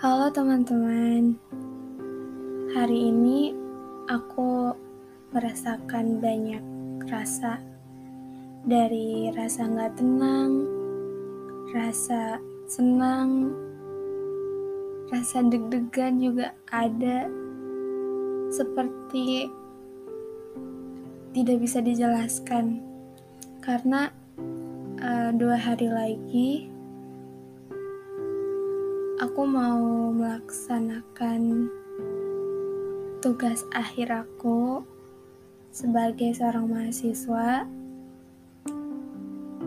Halo teman-teman, hari ini aku merasakan banyak rasa. Dari rasa nggak tenang, rasa senang, rasa deg-degan juga ada, seperti tidak bisa dijelaskan. Karena uh, dua hari lagi aku mau melaksanakan tugas akhir aku sebagai seorang mahasiswa.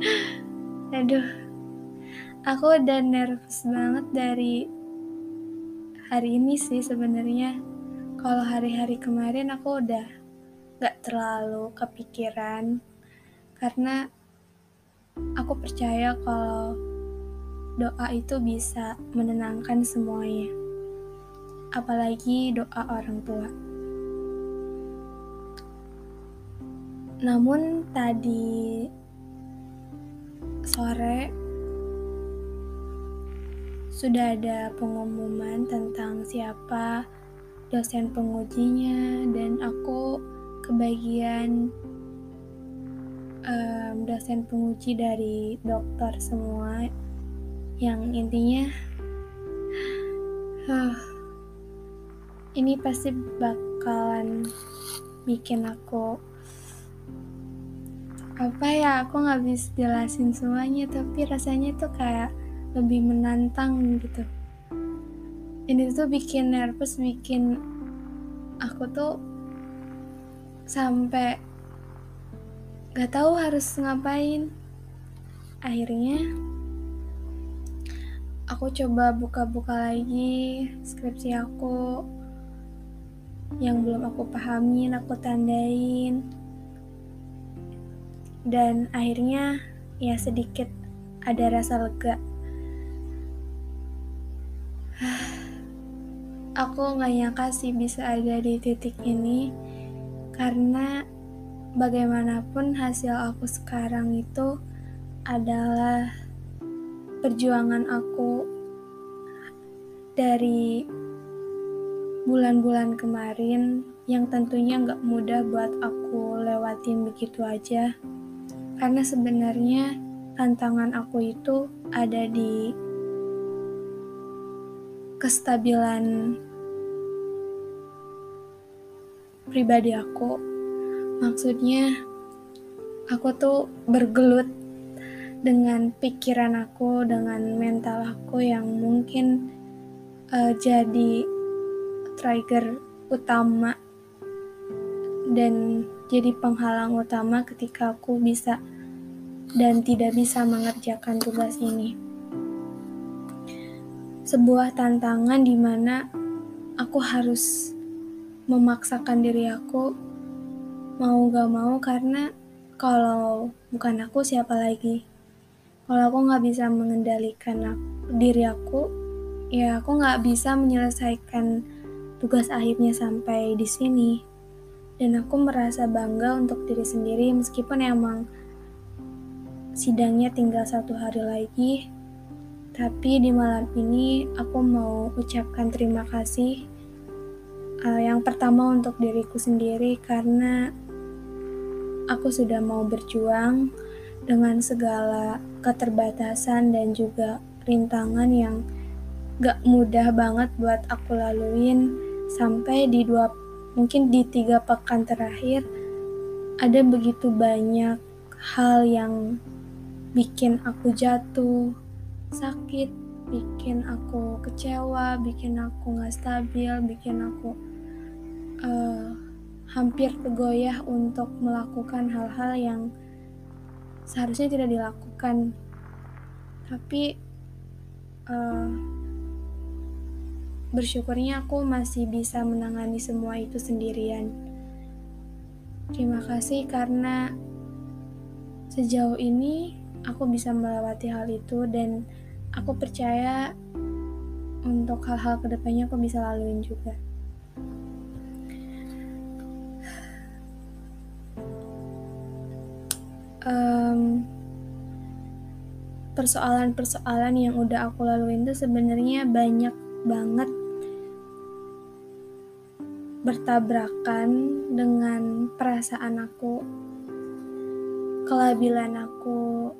Aduh, aku udah nervous banget dari hari ini sih sebenarnya. Kalau hari-hari kemarin aku udah gak terlalu kepikiran karena aku percaya kalau doa itu bisa menenangkan semuanya, apalagi doa orang tua. Namun, tadi sore sudah ada pengumuman tentang siapa dosen pengujinya, dan aku kebagian um, dosen penguji dari dokter semua yang intinya uh, ini pasti bakalan bikin aku apa ya aku nggak bisa jelasin semuanya tapi rasanya tuh kayak lebih menantang gitu. Ini tuh bikin nervous bikin aku tuh sampai gak tahu harus ngapain. Akhirnya aku coba buka-buka lagi skripsi aku yang belum aku pahamin aku tandain. Dan akhirnya ya sedikit ada rasa lega. Aku nggak nyangka sih bisa ada di titik ini karena bagaimanapun hasil aku sekarang itu adalah perjuangan aku dari bulan-bulan kemarin yang tentunya nggak mudah buat aku lewatin begitu aja. Karena sebenarnya tantangan aku itu ada di kestabilan pribadi aku. Maksudnya, aku tuh bergelut dengan pikiran aku, dengan mental aku yang mungkin uh, jadi trigger utama dan jadi penghalang utama ketika aku bisa dan tidak bisa mengerjakan tugas ini. Sebuah tantangan di mana aku harus memaksakan diri aku mau gak mau karena kalau bukan aku siapa lagi kalau aku nggak bisa mengendalikan aku, diri aku ya aku nggak bisa menyelesaikan tugas akhirnya sampai di sini. Dan aku merasa bangga untuk diri sendiri meskipun emang sidangnya tinggal satu hari lagi. Tapi di malam ini aku mau ucapkan terima kasih uh, yang pertama untuk diriku sendiri karena aku sudah mau berjuang dengan segala keterbatasan dan juga rintangan yang gak mudah banget buat aku laluin sampai di dua mungkin di tiga pekan terakhir ada begitu banyak hal yang bikin aku jatuh sakit bikin aku kecewa bikin aku gak stabil bikin aku uh, hampir tergoyah untuk melakukan hal-hal yang seharusnya tidak dilakukan. Tapi uh, bersyukurnya aku masih bisa menangani semua itu sendirian. Terima kasih karena sejauh ini aku bisa melewati hal itu dan aku percaya untuk hal-hal ke depannya aku bisa laluin juga. um, persoalan-persoalan yang udah aku laluin tuh sebenarnya banyak banget bertabrakan dengan perasaan aku, kelabilan aku,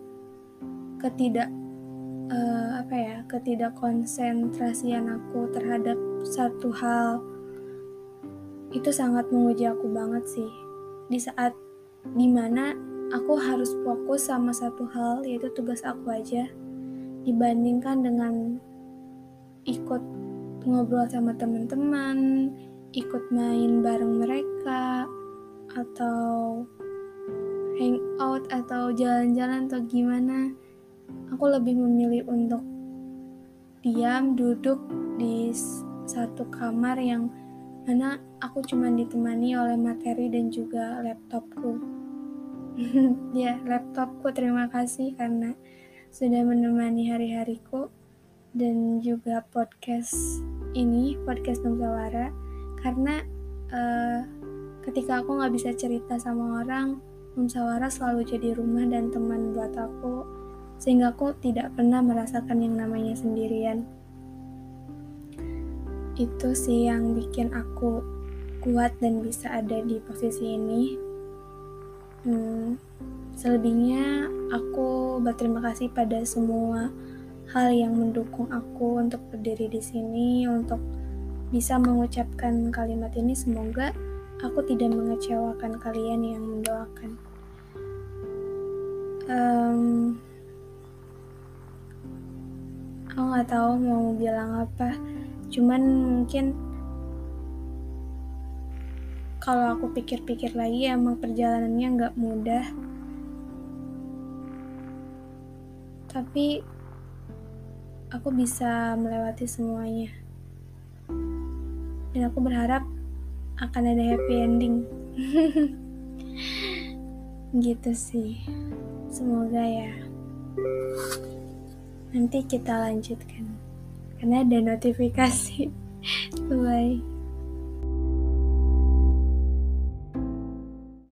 ketidak uh, apa ya, ketidak konsentrasian aku terhadap satu hal itu sangat menguji aku banget sih. Di saat di mana aku harus fokus sama satu hal yaitu tugas aku aja dibandingkan dengan ikut ngobrol sama teman-teman, ikut main bareng mereka atau hangout atau jalan-jalan atau gimana. Aku lebih memilih untuk diam duduk di satu kamar yang mana aku cuma ditemani oleh materi dan juga laptopku. Ya laptopku terima kasih karena sudah menemani hari-hariku. Dan juga podcast ini podcast Nusawara karena uh, ketika aku nggak bisa cerita sama orang musyawarah selalu jadi rumah dan teman buat aku sehingga aku tidak pernah merasakan yang namanya sendirian. Itu sih yang bikin aku kuat dan bisa ada di posisi ini. Hmm, selebihnya aku berterima kasih pada semua hal yang mendukung aku untuk berdiri di sini untuk bisa mengucapkan kalimat ini semoga aku tidak mengecewakan kalian yang mendoakan. Um, aku nggak tahu mau bilang apa, cuman mungkin kalau aku pikir-pikir lagi emang perjalanannya nggak mudah. Tapi aku bisa melewati semuanya dan aku berharap akan ada happy ending. Gitu sih. Semoga ya. Nanti kita lanjutkan. Karena ada notifikasi. Bye